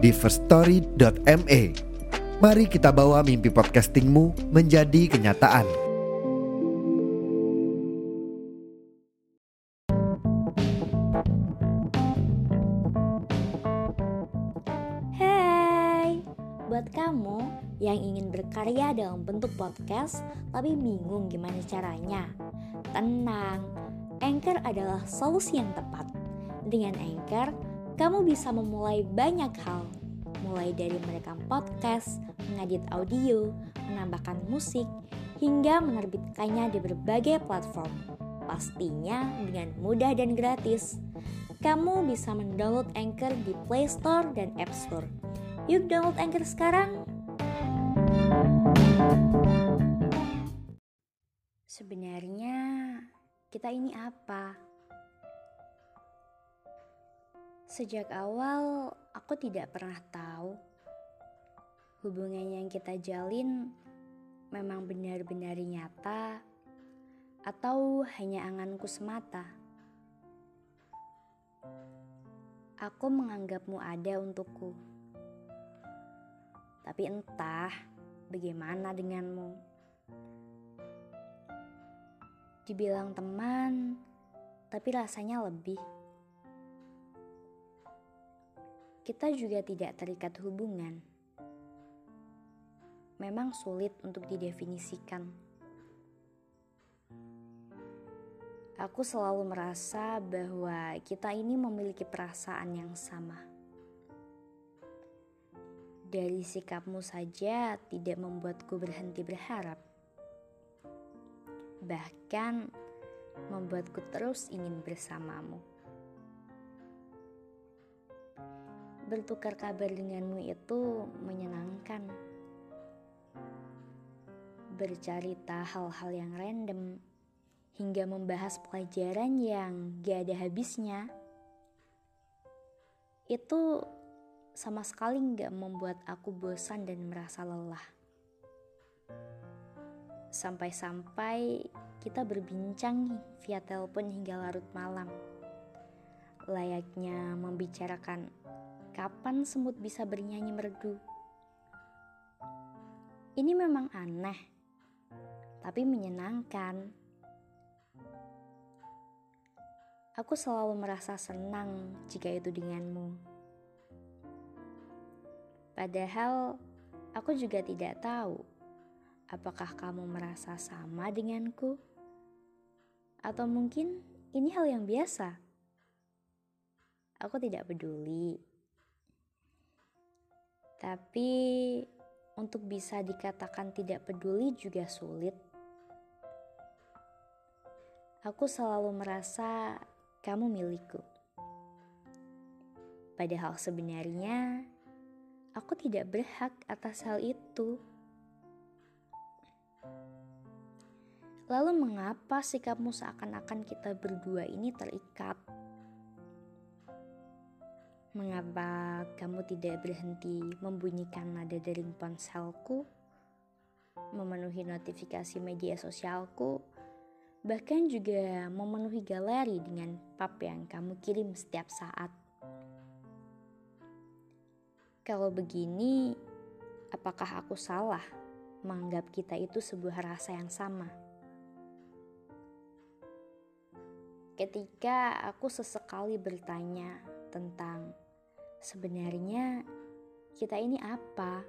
di firststory.me. Mari kita bawa mimpi podcastingmu menjadi kenyataan. Hai, buat kamu yang ingin berkarya dalam bentuk podcast tapi bingung gimana caranya, tenang. Anchor adalah solusi yang tepat. Dengan Anchor, kamu bisa memulai banyak hal, mulai dari merekam podcast, mengedit audio, menambahkan musik, hingga menerbitkannya di berbagai platform. Pastinya dengan mudah dan gratis. Kamu bisa mendownload Anchor di Play Store dan App Store. Yuk download Anchor sekarang. Sebenarnya kita ini apa? Sejak awal aku tidak pernah tahu hubungan yang kita jalin memang benar-benar nyata atau hanya anganku semata. Aku menganggapmu ada untukku. Tapi entah bagaimana denganmu. Dibilang teman, tapi rasanya lebih. Kita juga tidak terikat hubungan. Memang sulit untuk didefinisikan. Aku selalu merasa bahwa kita ini memiliki perasaan yang sama. Dari sikapmu saja tidak membuatku berhenti berharap bahkan membuatku terus ingin bersamamu. Bertukar kabar denganmu itu menyenangkan. Bercerita hal-hal yang random hingga membahas pelajaran yang gak ada habisnya. Itu sama sekali gak membuat aku bosan dan merasa lelah. Sampai-sampai kita berbincang via telepon hingga larut malam. Layaknya membicarakan kapan semut bisa bernyanyi merdu. Ini memang aneh, tapi menyenangkan. Aku selalu merasa senang jika itu denganmu. Padahal aku juga tidak tahu Apakah kamu merasa sama denganku? Atau mungkin ini hal yang biasa? Aku tidak peduli. Tapi untuk bisa dikatakan tidak peduli juga sulit. Aku selalu merasa kamu milikku. Padahal sebenarnya aku tidak berhak atas hal itu. Lalu mengapa sikapmu seakan-akan kita berdua ini terikat? Mengapa kamu tidak berhenti membunyikan nada dering ponselku, memenuhi notifikasi media sosialku, bahkan juga memenuhi galeri dengan pap yang kamu kirim setiap saat? Kalau begini, apakah aku salah menganggap kita itu sebuah rasa yang sama? ketika aku sesekali bertanya tentang sebenarnya kita ini apa,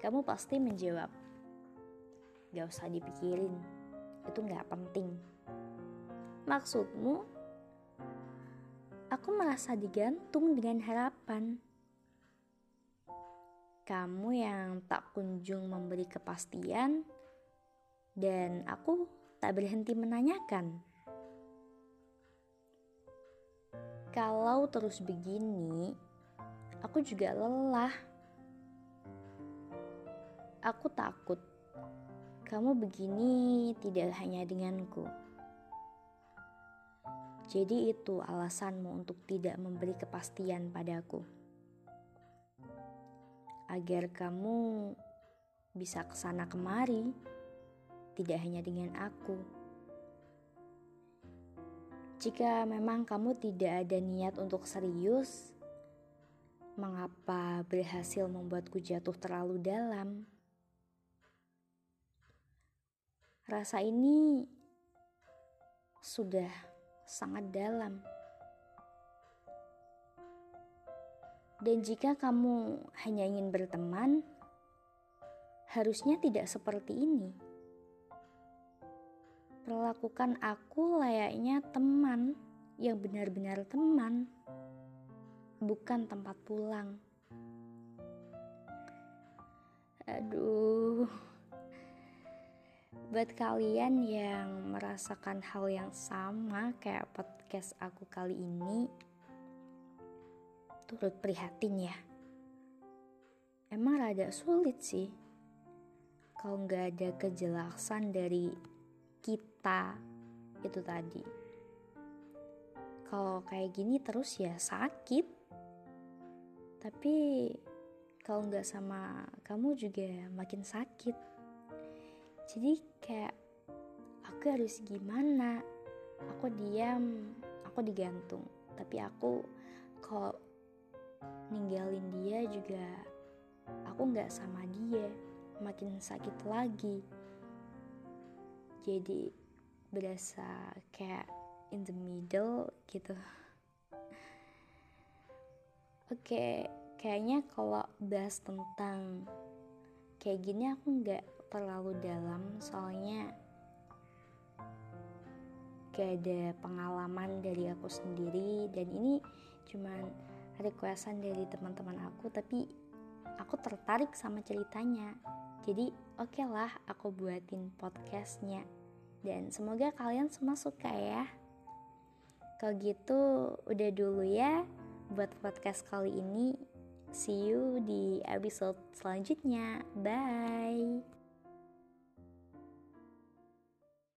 kamu pasti menjawab, gak usah dipikirin, itu gak penting. Maksudmu, aku merasa digantung dengan harapan. Kamu yang tak kunjung memberi kepastian, dan aku tak berhenti menanyakan. Kalau terus begini, aku juga lelah. Aku takut kamu begini tidak hanya denganku. Jadi itu alasanmu untuk tidak memberi kepastian padaku. Agar kamu bisa ke sana kemari, tidak hanya dengan aku. Jika memang kamu tidak ada niat untuk serius, mengapa berhasil membuatku jatuh terlalu dalam? Rasa ini sudah sangat dalam. Dan jika kamu hanya ingin berteman, harusnya tidak seperti ini. Perlakukan aku layaknya teman yang benar-benar teman bukan tempat pulang. Aduh, buat kalian yang merasakan hal yang sama kayak podcast aku kali ini, turut prihatin ya. Emang rada sulit sih kalau nggak ada kejelasan dari kita itu tadi. Kalau kayak gini terus ya sakit. Tapi kalau nggak sama kamu juga makin sakit. Jadi kayak aku harus gimana? Aku diam aku digantung. Tapi aku kalau ninggalin dia juga aku nggak sama dia. Makin sakit lagi. Jadi berasa kayak in the middle gitu. Oke, kayaknya kalau bahas tentang kayak gini aku nggak terlalu dalam soalnya gak ada pengalaman dari aku sendiri. Dan ini cuman requestan dari teman-teman aku tapi aku tertarik sama ceritanya. Jadi oke okay lah aku buatin podcastnya dan semoga kalian semua suka ya kalau gitu udah dulu ya buat podcast kali ini. See you di episode selanjutnya. Bye.